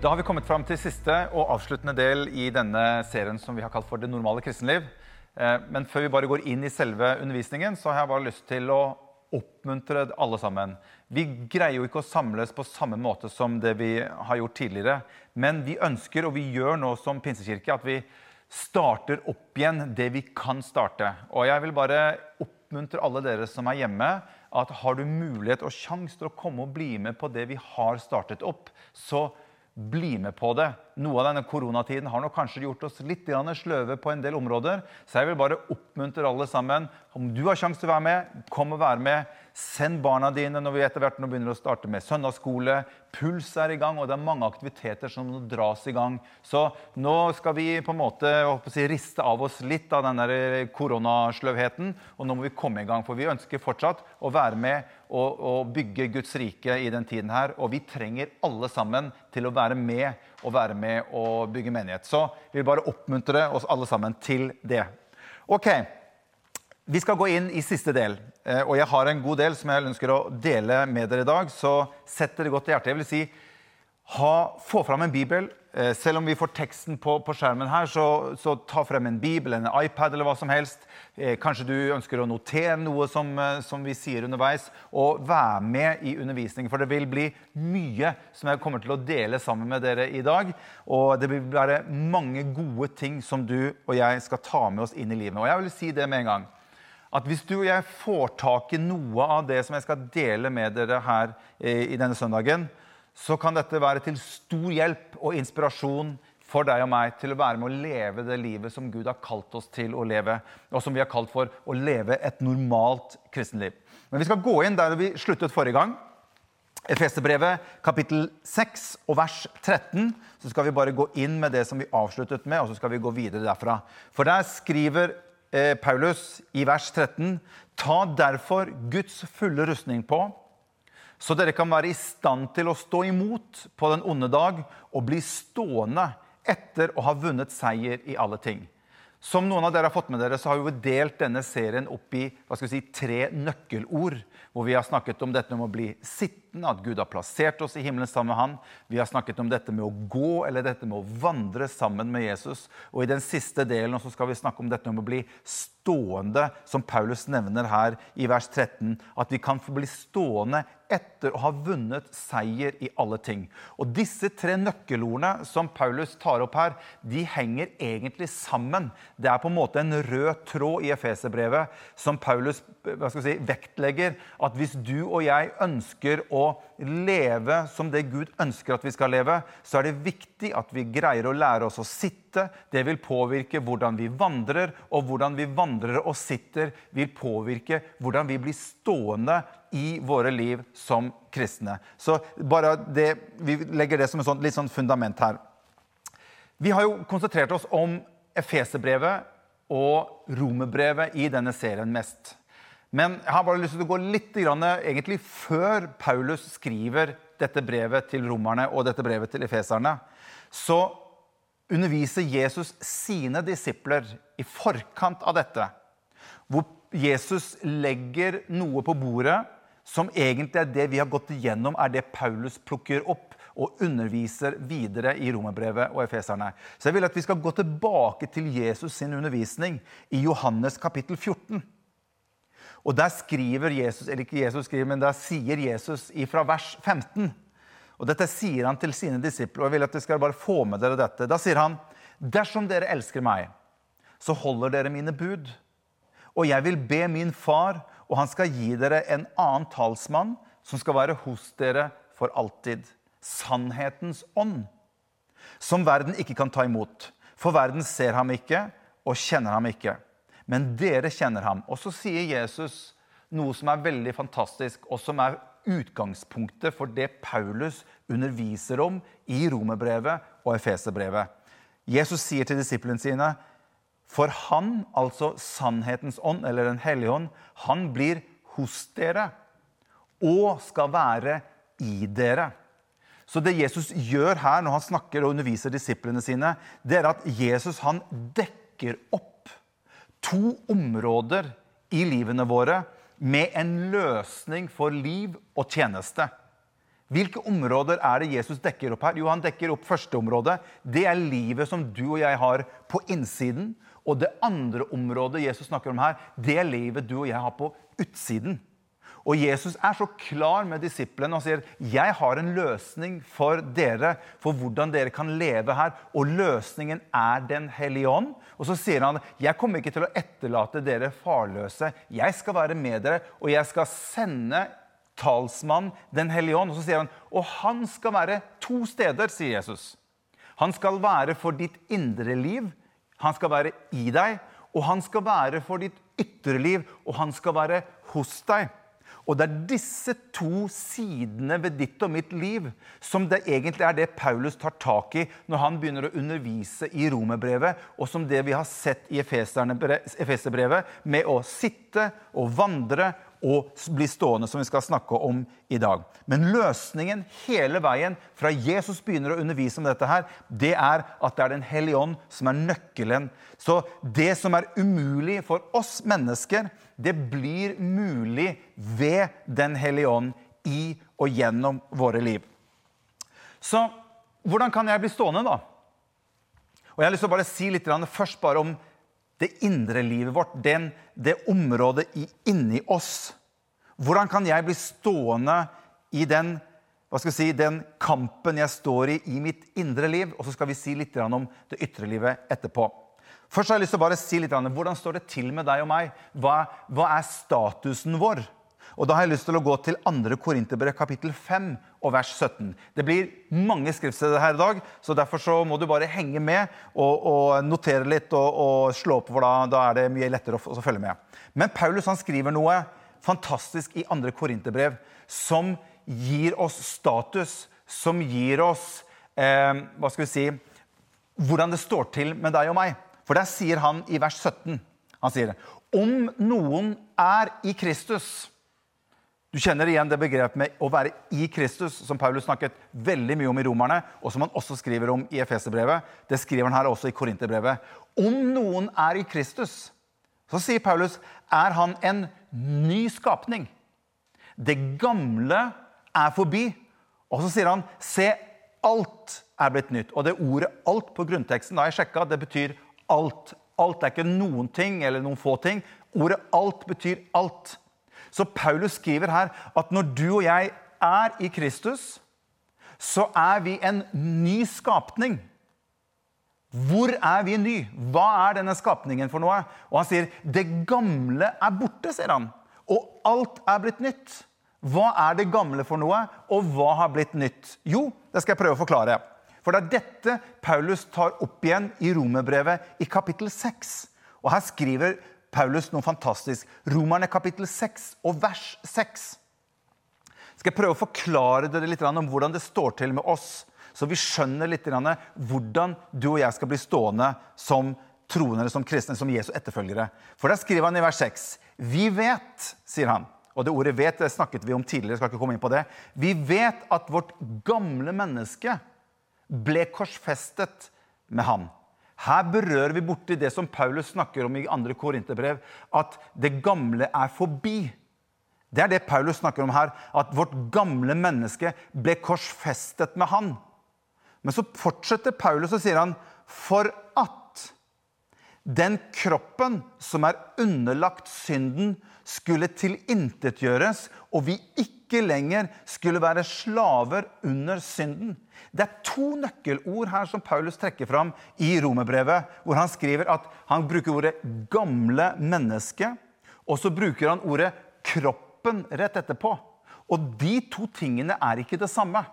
Da har vi kommet fram til siste og avsluttende del i denne serien som vi har kalt for Det normale kristenliv. Eh, Men før vi bare går inn i selve undervisningen, så har jeg bare lyst til å oppmuntre alle sammen. Vi greier jo ikke å samles på samme måte som det vi har gjort tidligere. Men vi ønsker, og vi gjør nå som pinsekirke, at vi starter opp igjen det vi kan starte. Og jeg vil bare oppmuntre alle dere som er hjemme, at har du mulighet og sjanse til å komme og bli med på det vi har startet opp, så bli med på det. Noe av denne koronatiden har nok kanskje gjort oss litt sløve på en del områder. Så jeg vil bare oppmuntre alle sammen. Om du har sjanse til å være med, kom og være med. Send barna dine når vi etter hvert nå begynner å starte med søndagsskole. Puls er i gang, og det er mange aktiviteter som dras i gang. Så nå skal vi på en måte si, riste av oss litt av den der koronasløvheten. Og nå må vi komme i gang, for vi ønsker fortsatt å være med og, og bygge Guds rike i den tiden her. Og vi trenger alle sammen til å være med og være med og bygge menighet. Så vi vil bare oppmuntre oss alle sammen til det. Ok, vi skal gå inn i siste del, eh, og jeg har en god del som jeg ønsker å dele med dere i dag. Så sett dere godt til hjertet. Jeg vil si, ha, få fram en bibel. Eh, Selv om vi får teksten på, på skjermen her, så, så ta frem en bibel, en iPad eller hva som helst. Eh, Kanskje du ønsker å notere noe som, eh, som vi sier underveis, og være med i undervisningen. For det vil bli mye som jeg kommer til å dele sammen med dere i dag. Og det vil være mange gode ting som du og jeg skal ta med oss inn i livet. Og jeg vil si det med en gang at hvis du og jeg får tak i noe av det som jeg skal dele med dere her eh, i denne søndagen, så kan dette være til stor hjelp og inspirasjon for deg og meg til å være med å leve det livet som Gud har kalt oss til å leve, og som vi har kalt for å leve et normalt kristenliv. Men vi skal gå inn der vi sluttet forrige gang. Efeserbrevet kapittel 6 og vers 13. Så skal vi bare gå inn med det som vi avsluttet med, og så skal vi gå videre derfra. For der skriver eh, Paulus i vers 13.: Ta derfor Guds fulle rustning på, så dere kan være i stand til å stå imot på den onde dag og bli stående etter å ha vunnet seier i alle ting. Som noen av dere har fått med dere, så har vi delt denne serien opp i hva skal vi si, tre nøkkelord. Hvor vi har snakket om dette med å bli sittende, at Gud har plassert oss i himmelen sammen med Han. Vi har snakket om dette med å gå, eller dette med å vandre sammen med Jesus. Og i den siste delen så skal vi snakke om dette med å bli stående, som Paulus nevner her i vers 13. At vi kan få bli stående etter å ha vunnet seier i alle ting. Og disse tre nøkkelordene som Paulus tar opp her, de henger egentlig sammen. Det er på en måte en rød tråd i Efeserbrevet som Paulus si, vektlegger. At hvis du og jeg ønsker å leve som det Gud ønsker at vi skal leve, så er det viktig at vi greier å lære oss å sitte. Det vil påvirke hvordan vi vandrer, og hvordan vi vandrer og sitter, vil påvirke hvordan vi blir stående i våre liv som kristne. Så bare det, Vi legger det som et sånt, litt sånn fundament her. Vi har jo konsentrert oss om Efeserbrevet og Romerbrevet i denne serien mest. Men jeg har bare lyst til å gå litt grann, egentlig før Paulus skriver dette brevet til romerne og dette brevet til efeserne, så underviser Jesus sine disipler i forkant av dette. Hvor Jesus legger noe på bordet som egentlig er det vi har gått igjennom, er det Paulus plukker opp og underviser videre i romerbrevet og efeserne. Så jeg vil at vi skal gå tilbake til Jesus sin undervisning i Johannes kapittel 14. Og der skriver Jesus, eller ikke Jesus skriver, men der sier Jesus fra vers 15. Og dette sier han til sine disipler, og jeg vil at dere skal bare få med dere dette. Da sier han, dersom dere elsker meg, så holder dere mine bud. Og jeg vil be min far, og han skal gi dere en annen talsmann som skal være hos dere for alltid. Sannhetens ånd. Som verden ikke kan ta imot. For verden ser ham ikke og kjenner ham ikke. Men dere kjenner ham. Og så sier Jesus noe som er veldig fantastisk, og som er utgangspunktet for det Paulus underviser om i Romerbrevet og Efeserbrevet. Jesus sier til disiplene sine for han, altså sannhetens ånd, eller Den hellige ånd, han blir hos dere og skal være i dere. Så det Jesus gjør her når han snakker og underviser disiplene sine, det er at Jesus han dekker opp to områder i livene våre med en løsning for liv og tjeneste. Hvilke områder er det Jesus dekker opp her? Jo, Han dekker opp første område. Det er livet som du og jeg har på innsiden. Og det andre området Jesus snakker om her, det er livet du og jeg har på utsiden. Og Jesus er så klar med disiplene og sier jeg har en løsning for dere for hvordan dere kan leve her. Og løsningen er Den hellige ånd. Og så sier han jeg kommer ikke til å etterlate dere farløse. Jeg skal være med dere, og jeg skal sende talsmann Den hellige ånd. Og så sier han og han skal være to steder, sier Jesus. Han skal være for ditt indre liv. Han skal være i deg. Og han skal være for ditt ytre liv, og han skal være hos deg. Og det er disse to sidene ved ditt og mitt liv som det egentlig er det Paulus tar tak i når han begynner å undervise i romerbrevet, og som det vi har sett i Efeserbrevet, med å sitte og vandre og bli stående, som vi skal snakke om i dag. Men løsningen hele veien fra Jesus begynner å undervise om dette, her, det er at det er Den hellige ånd som er nøkkelen. Så det som er umulig for oss mennesker, det blir mulig ved Den hellige ånd i og gjennom våre liv. Så hvordan kan jeg bli stående, da? Og Jeg har lyst til å bare si litt først bare om det indre livet vårt, den, det området inni oss. Hvordan kan jeg bli stående i den, si, den kampen jeg står i i mitt indre liv? Og så skal vi si litt om det ytre livet etterpå. Først har jeg lyst til å bare si litt om hvordan står det til med deg og meg. Hva, hva er statusen vår? Og Da har jeg lyst til å gå til 2. Korinterbrev kapittel 5 og vers 17. Det blir mange skriftsteder her i dag, så derfor så må du bare henge med og, og notere litt og, og, slå opp, for da, da, er det mye lettere å, å følge med. Men Paulus han skriver noe fantastisk i 2. Korinterbrev som gir oss status, som gir oss eh, hva skal vi si, hvordan det står til med deg og meg. For der sier han i vers 17 han sier, om noen er i Kristus du kjenner igjen det begrepet med å være i Kristus, som Paulus snakket veldig mye om i Romerne, og som han også skriver om i Efeserbrevet. Det skriver han her også i Korinterbrevet. Om noen er i Kristus, så sier Paulus, er han en ny skapning. Det gamle er forbi. Og så sier han, se, alt er blitt nytt. Og det ordet 'alt' på grunnteksten da jeg sjekka, det betyr alt. Alt er ikke noen ting eller noen få ting. Ordet 'alt' betyr alt. Så Paulus skriver her at når du og jeg er i Kristus, så er vi en ny skapning. Hvor er vi ny? Hva er denne skapningen for noe? Og han sier det gamle er borte, sier han. Og alt er blitt nytt. Hva er det gamle for noe, og hva har blitt nytt? Jo, det skal jeg prøve å forklare. For det er dette Paulus tar opp igjen i Romerbrevet i kapittel 6. Og her skriver Paulus noe fantastisk. Romerne kapittel 6 og vers 6. Skal jeg prøve å forklare dere litt om hvordan det står til med oss, så vi skjønner litt hvordan du og jeg skal bli stående som troende som kristne, som Jesu etterfølgere. For der skriver han i vers 6.: Vi vet, sier han, og det ordet 'vet' det snakket vi om tidligere, skal ikke komme inn på det. Vi vet at vårt gamle menneske ble korsfestet med Han her berører vi borti det som Paulus snakker om i 2. Korinterbrev, at det gamle er forbi. Det er det Paulus snakker om her, at vårt gamle menneske ble korsfestet med han. Men så fortsetter Paulus og sier han, for at den kroppen som er underlagt synden, skulle tilintetgjøres, og vi ikke lenger skulle være slaver under synden. Det er to nøkkelord her som Paulus trekker fram i romerbrevet, hvor han skriver at han bruker ordet 'gamle menneske', og så bruker han ordet 'kroppen' rett etterpå. Og de to tingene er ikke det samme.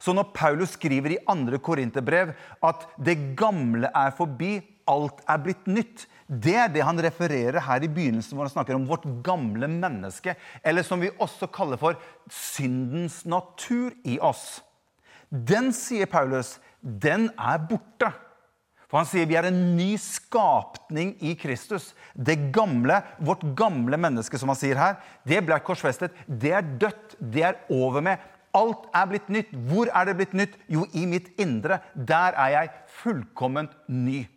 Så når Paulus skriver i 2. Korinterbrev at 'det gamle er forbi', alt er blitt nytt. Det er det han refererer her i begynnelsen, hvor han snakker om vårt gamle menneske. Eller som vi også kaller for syndens natur i oss. Den, sier Paulus, den er borte. For han sier vi er en ny skapning i Kristus. Det gamle, vårt gamle menneske, som han sier her, det ble korsfestet. Det er dødt. Det er over med. Alt er blitt nytt. Hvor er det blitt nytt? Jo, i mitt indre. Der er jeg fullkomment ny.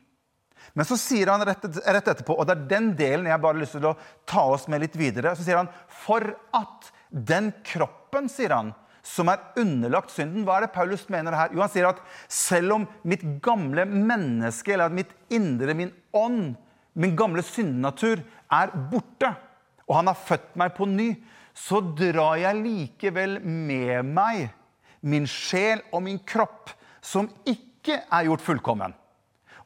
Men så sier han rett, rett, etterpå, og det er den delen jeg bare har lyst til å ta oss med litt videre. Så sier han for at den kroppen, sier han, som er underlagt synden. Hva er det Paulus mener her? Jo, Han sier at selv om mitt gamle menneske, eller mitt indre, min ånd, min gamle syndenatur, er borte, og han har født meg på ny, så drar jeg likevel med meg min sjel og min kropp, som ikke er gjort fullkommen.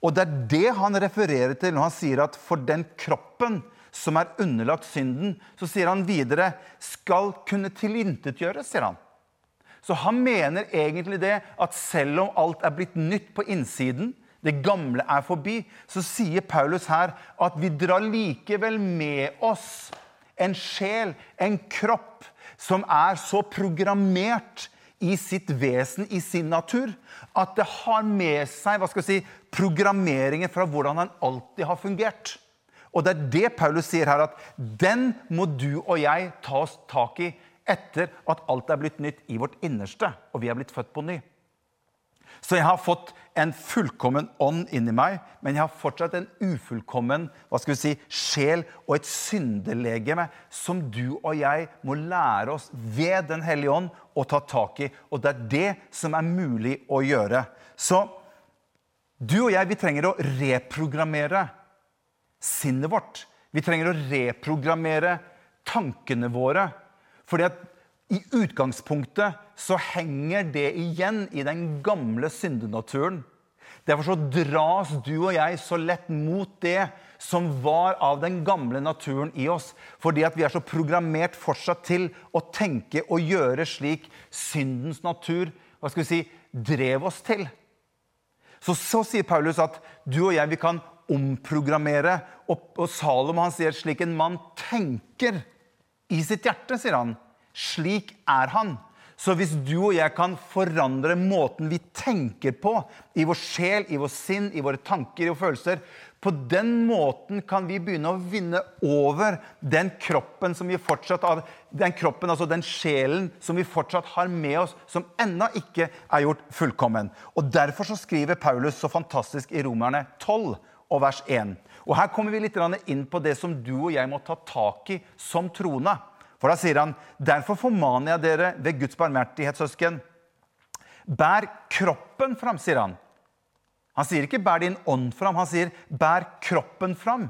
Og det er det han refererer til når han sier at for den kroppen som er underlagt synden, så sier han videre skal kunne tilintetgjøres, sier han. Så han mener egentlig det at selv om alt er blitt nytt på innsiden, det gamle er forbi, så sier Paulus her at vi drar likevel med oss en sjel, en kropp, som er så programmert i sitt vesen, i sin natur, at det har med seg hva skal jeg si, programmeringen fra hvordan han alltid har fungert. Og det er det Paulus sier her, at den må du og jeg ta oss tak i etter at alt er blitt nytt i vårt innerste, og vi er blitt født på ny. Så jeg har fått en fullkommen ånd inni meg, men jeg har fortsatt en ufullkommen hva skal vi si, sjel og et syndelegeme som du og jeg må lære oss ved Den hellige ånd å ta tak i. Og det er det som er mulig å gjøre. Så du og jeg, vi trenger å reprogrammere sinnet vårt. Vi trenger å reprogrammere tankene våre. Fordi at i utgangspunktet så henger det igjen i den gamle syndenaturen. Derfor så dras du og jeg så lett mot det som var av den gamle naturen i oss. Fordi at vi er så programmert fortsatt til å tenke og gjøre slik syndens natur hva skal vi si, drev oss til. Så, så sier Paulus at du og jeg vi kan omprogrammere. Og, og Salom han sier slik en mann tenker i sitt hjerte, sier han slik er han. Så hvis du og jeg kan forandre måten vi tenker på, i vår sjel, i vår sinn, i våre tanker og følelser På den måten kan vi begynne å vinne over den kroppen som vi fortsatt har, den kroppen, altså den sjelen som vi fortsatt har med oss, som ennå ikke er gjort fullkommen. Og Derfor så skriver Paulus så fantastisk i Romerne 12 og vers 1. Og Her kommer vi litt inn på det som du og jeg må ta tak i som troende. For da sier han, 'Derfor formaner jeg dere ved Guds barmhjertighet, søsken.' Bær kroppen fram, sier han. Han sier ikke 'bær din ånd fram', han sier 'bær kroppen fram'.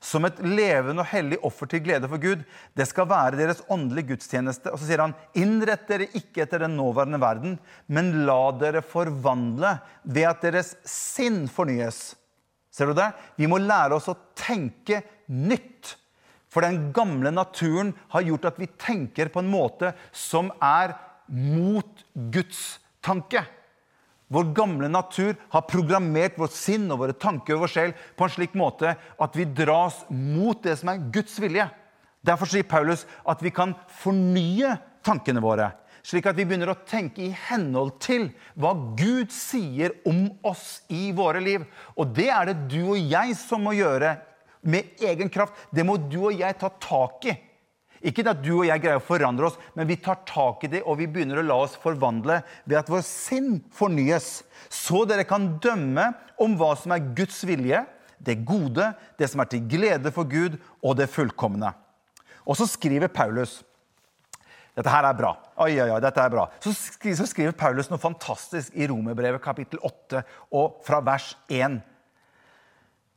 Som et levende og hellig offer til glede for Gud. Det skal være deres åndelige gudstjeneste. Og så sier han, innrett dere ikke etter den nåværende verden, men la dere forvandle ved at deres sinn fornyes. Ser du det? Vi må lære oss å tenke nytt. For den gamle naturen har gjort at vi tenker på en måte som er mot Guds tanke. Vår gamle natur har programmert vårt sinn og våre tanker og vår sjel på en slik måte at vi dras mot det som er Guds vilje. Derfor sier Paulus at vi kan fornye tankene våre, slik at vi begynner å tenke i henhold til hva Gud sier om oss i våre liv. Og det er det du og jeg som må gjøre med egen kraft. Det må du og jeg ta tak i. Ikke at du og jeg greier å forandre oss, men vi tar tak i det, og vi begynner å la oss forvandle ved at vår sinn fornyes. Så dere kan dømme om hva som er Guds vilje, det gode, det som er til glede for Gud, og det fullkomne. Og så skriver Paulus dette her er bra. Oi, oi, oi, dette er bra. Så skriver, Paulus noe fantastisk i Romerbrevet kapittel 8 og fra vers 1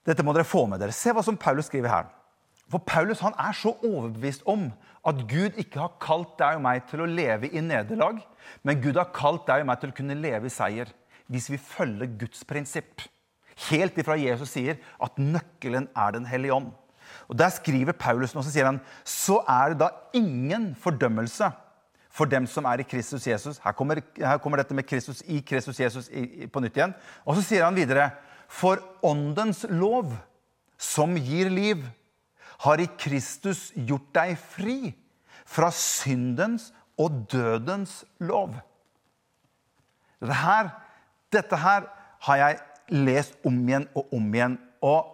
dette må dere få med dere. Se hva som Paulus skriver her. For Paulus han er så overbevist om at Gud ikke har kalt deg og meg til å leve i nederlag, men Gud har kalt deg og meg til å kunne leve i seier hvis vi følger Guds prinsipp. Helt ifra Jesus sier at nøkkelen er Den hellige ånd. Og Der skriver Paulus noe, så sier han, så er det da ingen fordømmelse for dem som er i Kristus Jesus. Her kommer, her kommer dette med Kristus i Kristus Jesus i, i, på nytt igjen. Og så sier han videre for åndens lov, som gir liv, har i Kristus gjort deg fri fra syndens og dødens lov. Dette her, dette her har jeg lest om igjen og om igjen. Og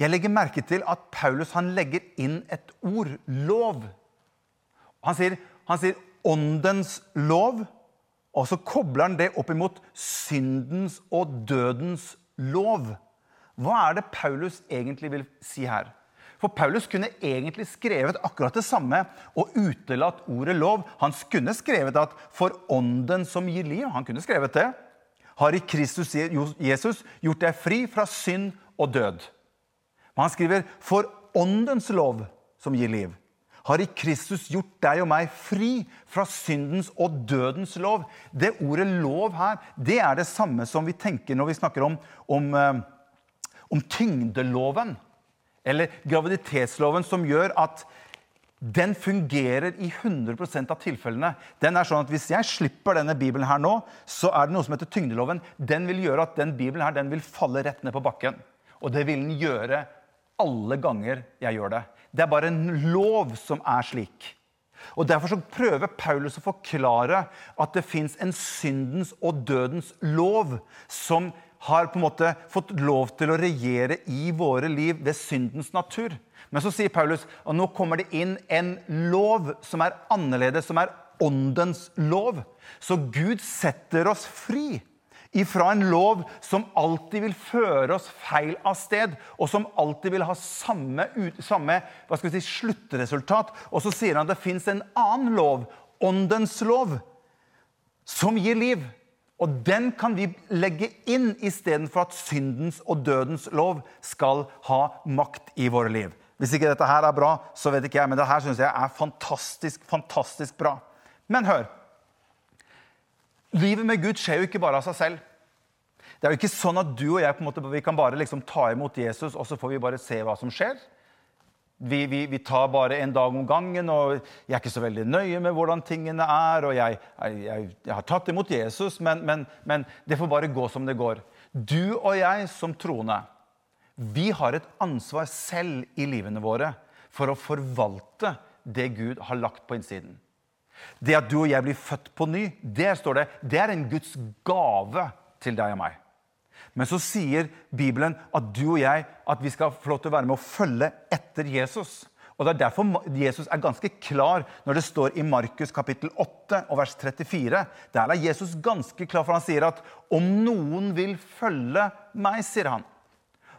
jeg legger merke til at Paulus han legger inn et ord lov. Han sier, han sier åndens lov, og så kobler han det opp imot syndens og dødens lov. Hva er det Paulus egentlig vil si her? For Paulus kunne egentlig skrevet akkurat det samme og utelatt ordet lov. Han kunne skrevet at 'for ånden som gir liv'. Han kunne skrevet det. Har i Kristus Jesus gjort deg fri fra synd og død. Men han skriver 'for åndens lov som gir liv' har i Kristus gjort deg og meg fri fra syndens og dødens lov. Det ordet 'lov' her, det er det samme som vi tenker når vi snakker om, om, eh, om tyngdeloven. Eller graviditetsloven, som gjør at den fungerer i 100% av tilfellene. Den er sånn at Hvis jeg slipper denne bibelen her nå, så er det noe som heter tyngdeloven. Den vil gjøre at den bibelen her, den vil falle rett ned på bakken. Og det vil den gjøre alle ganger jeg gjør det. Det er bare en lov som er slik. Og Derfor så prøver Paulus å forklare at det fins en syndens og dødens lov som har på en måte fått lov til å regjere i våre liv ved syndens natur. Men så sier Paulus at nå kommer det inn en lov som er annerledes, som er åndens lov. Så Gud setter oss fri ifra en lov som alltid vil føre oss feil av sted, og som alltid vil ha samme, samme si, sluttresultat. Og så sier han at det fins en annen lov, åndens lov, som gir liv. Og den kan vi legge inn istedenfor at syndens og dødens lov skal ha makt i våre liv. Hvis ikke dette her er bra, så vet ikke jeg, men det her syns jeg er fantastisk, fantastisk bra. Men hør. Livet med Gud skjer jo ikke bare av seg selv. Det er jo ikke sånn at du og jeg på en måte, vi kan bare liksom ta imot Jesus, og så får vi bare se hva som skjer. Vi, vi, vi, tar bare en dag om gangen, og jeg er ikke så veldig nøye med hvordan tingene er. og Jeg, jeg, jeg har tatt imot Jesus, men, men, men, det får bare gå som det går. Du og jeg som troende, vi har et ansvar selv i livene våre for å forvalte det Gud har lagt på innsiden. Det at du og jeg blir født på ny, det står det, det er en Guds gave til deg og meg. Men så sier Bibelen at du og jeg at vi skal få lov til å være med å følge etter Jesus. Og Det er derfor Jesus er ganske klar når det står i Markus kapittel 8 og vers 34. Der er Jesus ganske klar, for han sier at om noen vil følge meg, sier han,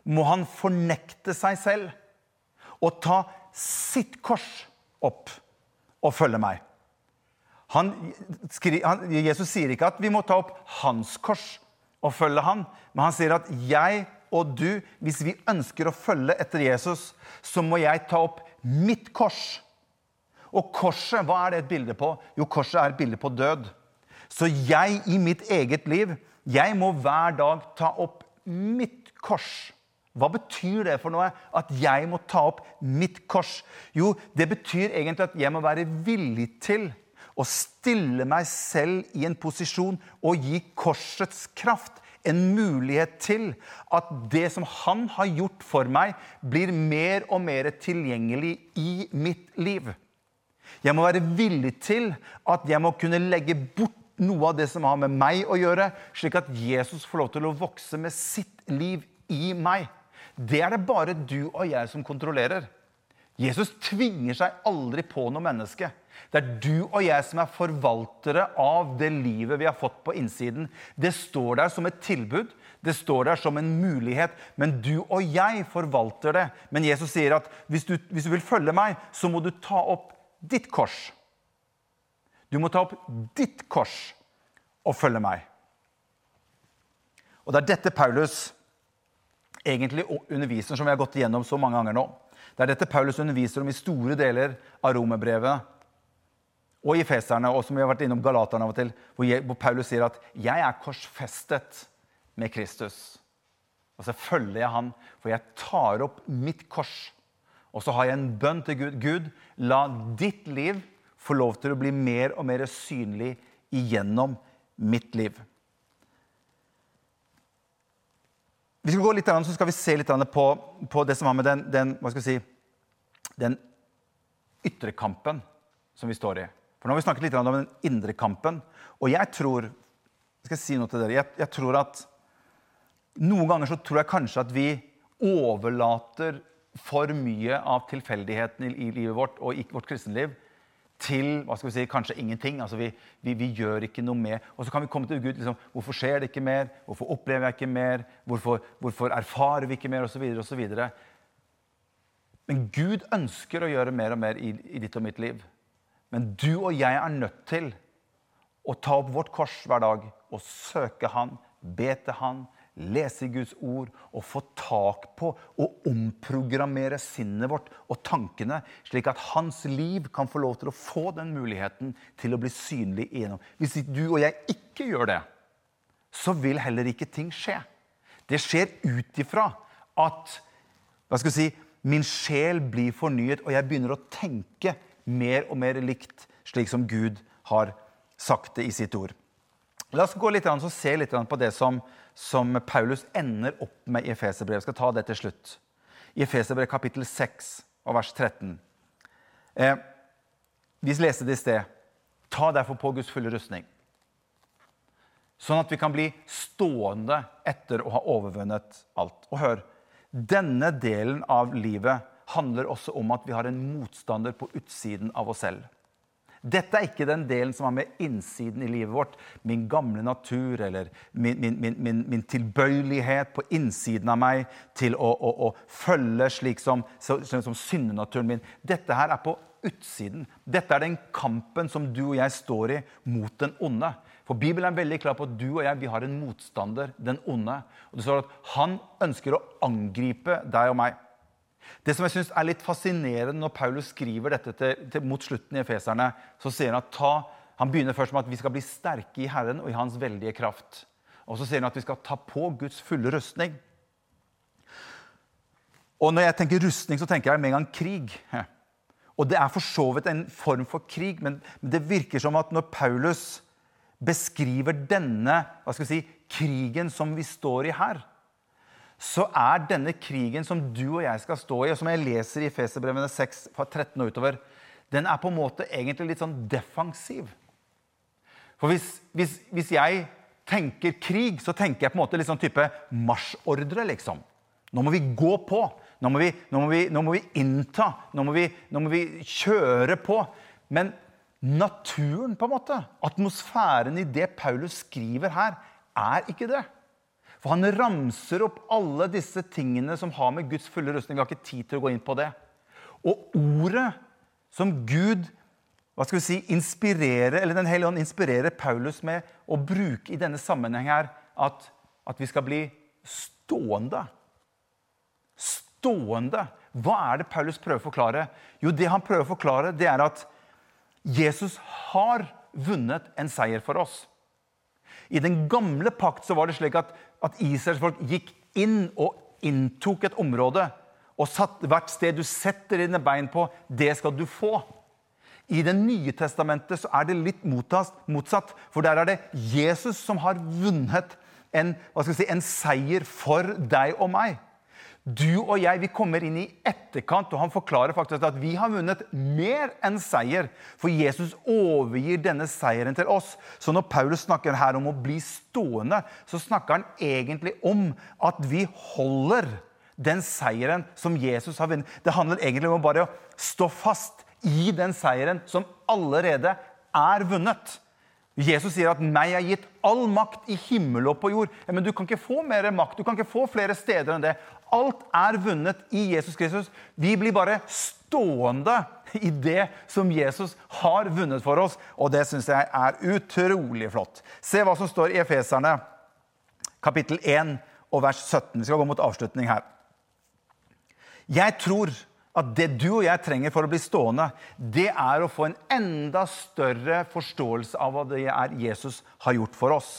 må han fornekte seg selv og ta sitt kors opp og følge meg. Han, han, Jesus sier ikke at vi må ta opp hans kors og følge han, men han sier at jeg og du, hvis vi ønsker å følge etter Jesus, så må jeg ta opp mitt kors. Og korset, hva er det et bilde på? Jo, korset er et bilde på død. Så jeg i mitt eget liv, jeg må hver dag ta opp mitt kors. Hva betyr det for noe? At jeg må ta opp mitt kors? Jo, det betyr egentlig at jeg må være villig til å stille meg selv i en posisjon og gi korsets kraft en mulighet til at det som han har gjort for meg, blir mer og mer tilgjengelig i mitt liv. Jeg må være villig til at jeg må kunne legge bort noe av det som har med meg å gjøre, slik at Jesus får lov til å vokse med sitt liv i meg. Det er det bare du og jeg som kontrollerer. Jesus tvinger seg aldri på noe menneske. Det er du og jeg som er forvaltere av det livet vi har fått på innsiden. Det står der som et tilbud, det står der som en mulighet, men du og jeg forvalter det. Men Jesus sier at hvis du, hvis du vil følge meg, så må du ta opp ditt kors. Du må ta opp ditt kors og følge meg. Og det er dette Paulus egentlig underviser, som vi har gått igjennom så mange ganger nå. Det er dette Paulus underviser om i store deler av romerbrevet og i Feserne, og som vi har vært innom Galaterne av og til, hvor, Paulus sier at 'jeg er korsfestet med Kristus'. Og så følger jeg han, for jeg tar opp mitt kors. Og så har jeg en bønn til Gud. Gud, la ditt liv få lov til å bli mer og mer synlig igjennom mitt liv. Vi skal gå litt, annet, så skal vi se litt på, på det som har med den, den, si, den ytre kampen som vi står i. For nå har vi snakket litt om den indre kampen. Og jeg tror jeg skal si noe til dere, jeg, jeg tror at Noen ganger så tror jeg kanskje at vi overlater for mye av tilfeldigheten i livet vårt og i vårt kristenliv til hva skal vi si, kanskje ingenting. Altså vi, vi, vi, gjør ikke noe mer. Og så kan vi komme til Gud. Liksom, hvorfor skjer det ikke mer? Hvorfor opplever jeg ikke mer? Hvorfor, hvorfor erfarer vi ikke mer? Og så videre, og så. Men Gud ønsker å gjøre mer og mer i, i ditt og mitt liv. Men du og jeg er nødt til å ta opp vårt kors hver dag og søke Han, be til Han, lese Guds ord og få tak på og omprogrammere sinnet vårt og tankene, slik at hans liv kan få lov til å få den muligheten til å bli synlig igjennom. Hvis du og jeg ikke gjør det, så vil heller ikke ting skje. Det skjer ut ifra at hva skal jeg si, min sjel blir fornyet, og jeg begynner å tenke mer og mer likt slik som Gud har sagt det i sitt ord. La oss gå litt og se litt på det som, som Paulus ender opp med i Efeserbrevet. Jeg skal ta det til slutt. I Efeserbrevet kapittel 6 og vers 13. Eh, vi leste det i sted. Ta derfor på Guds fulle rustning. Sånn at vi kan bli stående etter å ha overvunnet alt. Og hør, denne delen av livet handler også om at vi har en motstander på utsiden av oss selv. Dette er ikke den delen som har med innsiden i livet vårt, min gamle natur eller min, min, min, min tilbøyelighet på innsiden av meg til å, å, å følge slik som, som syndenaturen min. Dette her er på utsiden. Dette er den kampen som du og jeg står i mot den onde. For Bibelen er veldig klar på at du og jeg vi har en motstander, den onde. Og det står at Han ønsker å angripe deg og meg. Det som jeg synes er litt fascinerende når Paulus skriver dette til, til, mot slutten i Efeserne, så sier han at ta, han begynner først med at vi skal bli sterke i Herren og i Hans veldige kraft. Og så sier han at vi skal ta på Guds fulle rustning. Og når jeg tenker rustning, så tenker jeg med en gang krig. Og det er for så vidt en form for krig, men det virker som at når Paulus beskriver denne hva skal vi si, krigen som vi står i her, så er denne krigen som du og jeg skal stå i, og som jeg leser i Feserbrevene 6 fra 13 og utover, den er på en måte egentlig litt sånn defensiv. For hvis, hvis, hvis jeg tenker krig, så tenker jeg på en måte litt sånn type marsjordre, liksom. Nå må vi gå på. Nå må vi, nå må vi, nå må vi innta. Nå må vi, nå må vi kjøre på. Men naturen, på en måte, atmosfæren i det Paulus skriver her, er ikke det. For han ramser opp alle disse tingene som har med Guds fulle rustning Vi har ikke tid til å gå inn på det. Og ordet som Gud hva skal vi si, inspirerer, eller Den hellige ånd inspirerer Paulus med å bruke i denne sammenheng her, at, at vi skal bli stående stående. Hva er det Paulus prøver å forklare? Jo, det han prøver å forklare, det er at Jesus har vunnet en seier for oss. I den gamle pakt så var det slik at, at Israels folk gikk inn og inntok et område. Og satt hvert sted du setter dine bein på, det skal du få. I Det nye testamentet så er det litt motsatt. For der er det Jesus som har vunnet en, si, en seier for deg og meg. Du og jeg vi kommer inn i etterkant, og han forklarer faktisk at vi har vunnet mer enn seier. For Jesus overgir denne seieren til oss. Så når Paulus snakker her om å bli stående, så snakker han egentlig om at vi holder den seieren som Jesus har vunnet. Det handler egentlig om å bare stå fast i den seieren som allerede er vunnet. Jesus sier at 'meg er gitt all makt i himmel og på jord'. Ja, men du kan ikke få mer makt, du kan ikke få flere steder enn det. Alt er vunnet i Jesus Kristus. Vi blir bare stående i det som Jesus har vunnet for oss, og det syns jeg er utrolig flott. Se hva som står i Efeserne, kapittel 1 og vers 17. Vi skal gå mot avslutning her. Jeg tror at det du og jeg trenger for å bli stående, det er å få en enda større forståelse av hva det er Jesus har gjort for oss.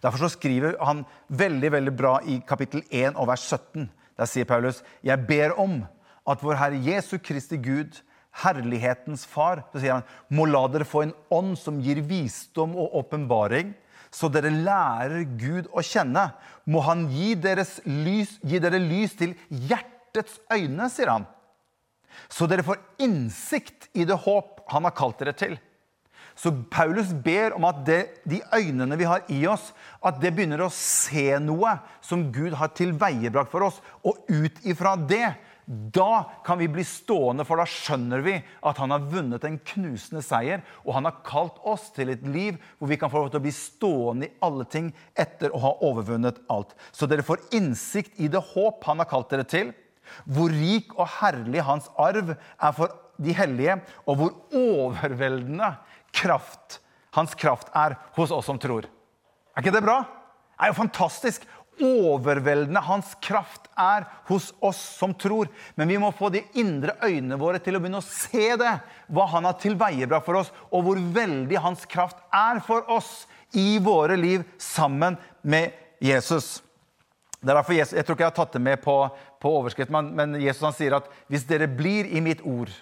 Derfor så skriver han veldig veldig bra i kapittel 1 og vers 17. Der sier Paulus.: Jeg ber om at vår Herre Jesu Kristi Gud, herlighetens Far, så sier han, må la dere få en ånd som gir visdom og åpenbaring, så dere lærer Gud å kjenne. Må Han gi, gi dere lys til hjertets øyne, sier han så dere får innsikt i det håp han har kalt dere til. Så Paulus ber om at det, de øynene vi har i oss, at det begynner å se noe som Gud har tilveiebrakt for oss. Og ut ifra det, da kan vi bli stående, for da skjønner vi at han har vunnet en knusende seier. Og han har kalt oss til et liv hvor vi kan få lov til å bli stående i alle ting etter å ha overvunnet alt. Så dere får innsikt i det håp han har kalt dere til Hvor rik og herlig hans arv er for de hellige, og hvor overveldende kraft, hans kraft er hos oss som tror. Er ikke det bra? Det er jo fantastisk overveldende hans kraft er hos oss som tror. Men vi må få de indre øynene våre til å begynne å se det. Hva han har tilveiebrakt for oss, og hvor veldig hans kraft er for oss i våre liv sammen med Jesus. Det er derfor Jesus, Jeg tror ikke jeg har tatt det med på, på overskriften, men, men Jesus han sier at hvis dere blir i mitt ord,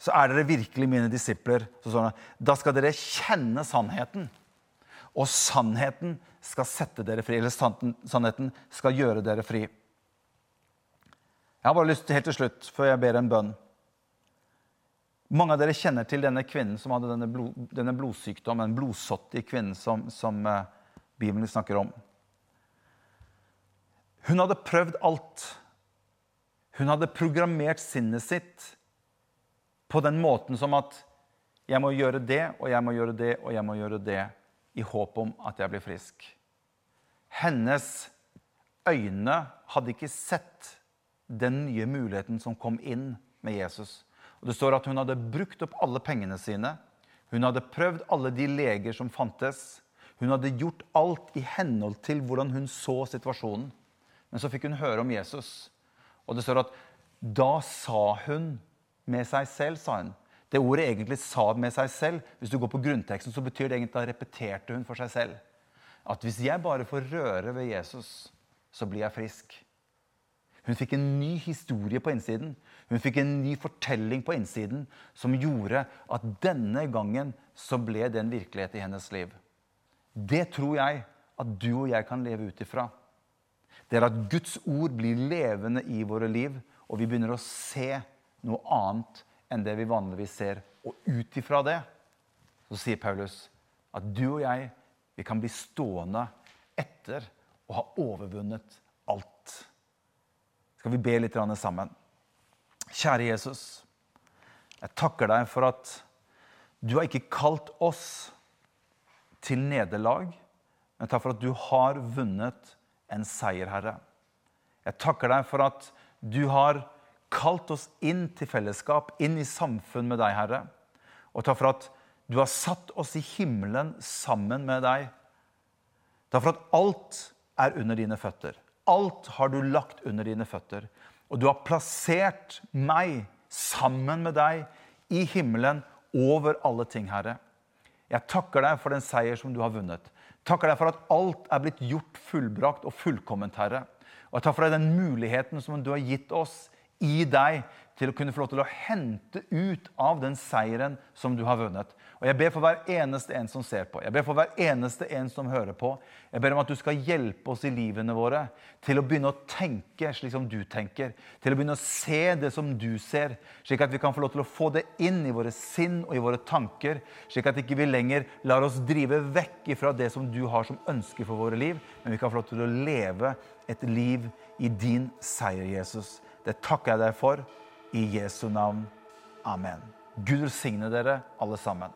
så er dere virkelig mine disipler. Sånn, da skal dere kjenne sannheten. Og sannheten skal sette dere fri. Eller sannheten skal gjøre dere fri. Jeg har bare lyst til helt til slutt, før jeg ber en bønn Mange av dere kjenner til denne kvinnen som hadde denne, blod, denne blodsykdommen. Den blodsottige kvinnen som, som uh, Bibelen snakker om. Hun hadde prøvd alt. Hun hadde programmert sinnet sitt på den måten som at jeg må gjøre det, og jeg må gjøre det, og jeg må gjøre det i håp om at jeg blir frisk. Hennes øyne hadde ikke sett den nye muligheten som kom inn med Jesus. Og Det står at hun hadde brukt opp alle pengene sine. Hun hadde prøvd alle de leger som fantes. Hun hadde gjort alt i henhold til hvordan hun så situasjonen. Men så fikk hun høre om Jesus. Og det står at da sa hun med seg selv, sa hun, det ordet egentlig sa med seg selv. Hvis du går på grunnteksten, så betyr det egentlig da repeterte hun for seg selv. At hvis jeg bare får røre ved Jesus, så blir jeg frisk. Hun fikk en ny historie på innsiden. Hun fikk en ny fortelling på innsiden som gjorde at denne gangen så ble det en virkelighet i hennes liv. Det tror jeg at du og jeg kan leve ut ifra. Det er at Guds ord blir levende i våre liv, og vi begynner å se noe annet enn det vi vanligvis ser. Og ut ifra det så sier Paulus at du og jeg vi kan bli stående etter å ha overvunnet alt. Skal vi be litt sammen? Kjære Jesus, jeg takker deg for at du har ikke kalt oss til nederlag, men takk for at du har vunnet en seier, Herre. Jeg takker deg for at du har kalt oss inn til fellesskap, inn i samfunn med deg, Herre. Og takk for at du har satt oss i himmelen sammen med deg. Takk for at alt er under dine føtter. Alt har du lagt under dine føtter. Og du har plassert meg sammen med deg i himmelen over alle ting, Herre. Jeg takker deg for den seier som du har vunnet. Takker deg for at alt er blitt gjort fullbrakt og fullkomment, Herre. Og jeg takker for deg den muligheten som du har gitt oss i deg til å kunne få lov til å hente ut av den seieren som du har vunnet. Og Jeg ber for hver eneste en som ser på, jeg ber for hver eneste en som hører på. Jeg ber om at du skal hjelpe oss i livene våre til å begynne å tenke slik som du tenker. Til å begynne å se det som du ser, slik at vi kan få lov til å få det inn i våre sinn og i våre tanker. Slik at ikke vi lenger lar oss drive vekk ifra det som du har som ønske for våre liv, men vi kan få lov til å leve et liv i din seier, Jesus. Det takker jeg deg for. I Jesu navn. Amen. Gud velsigne dere alle sammen.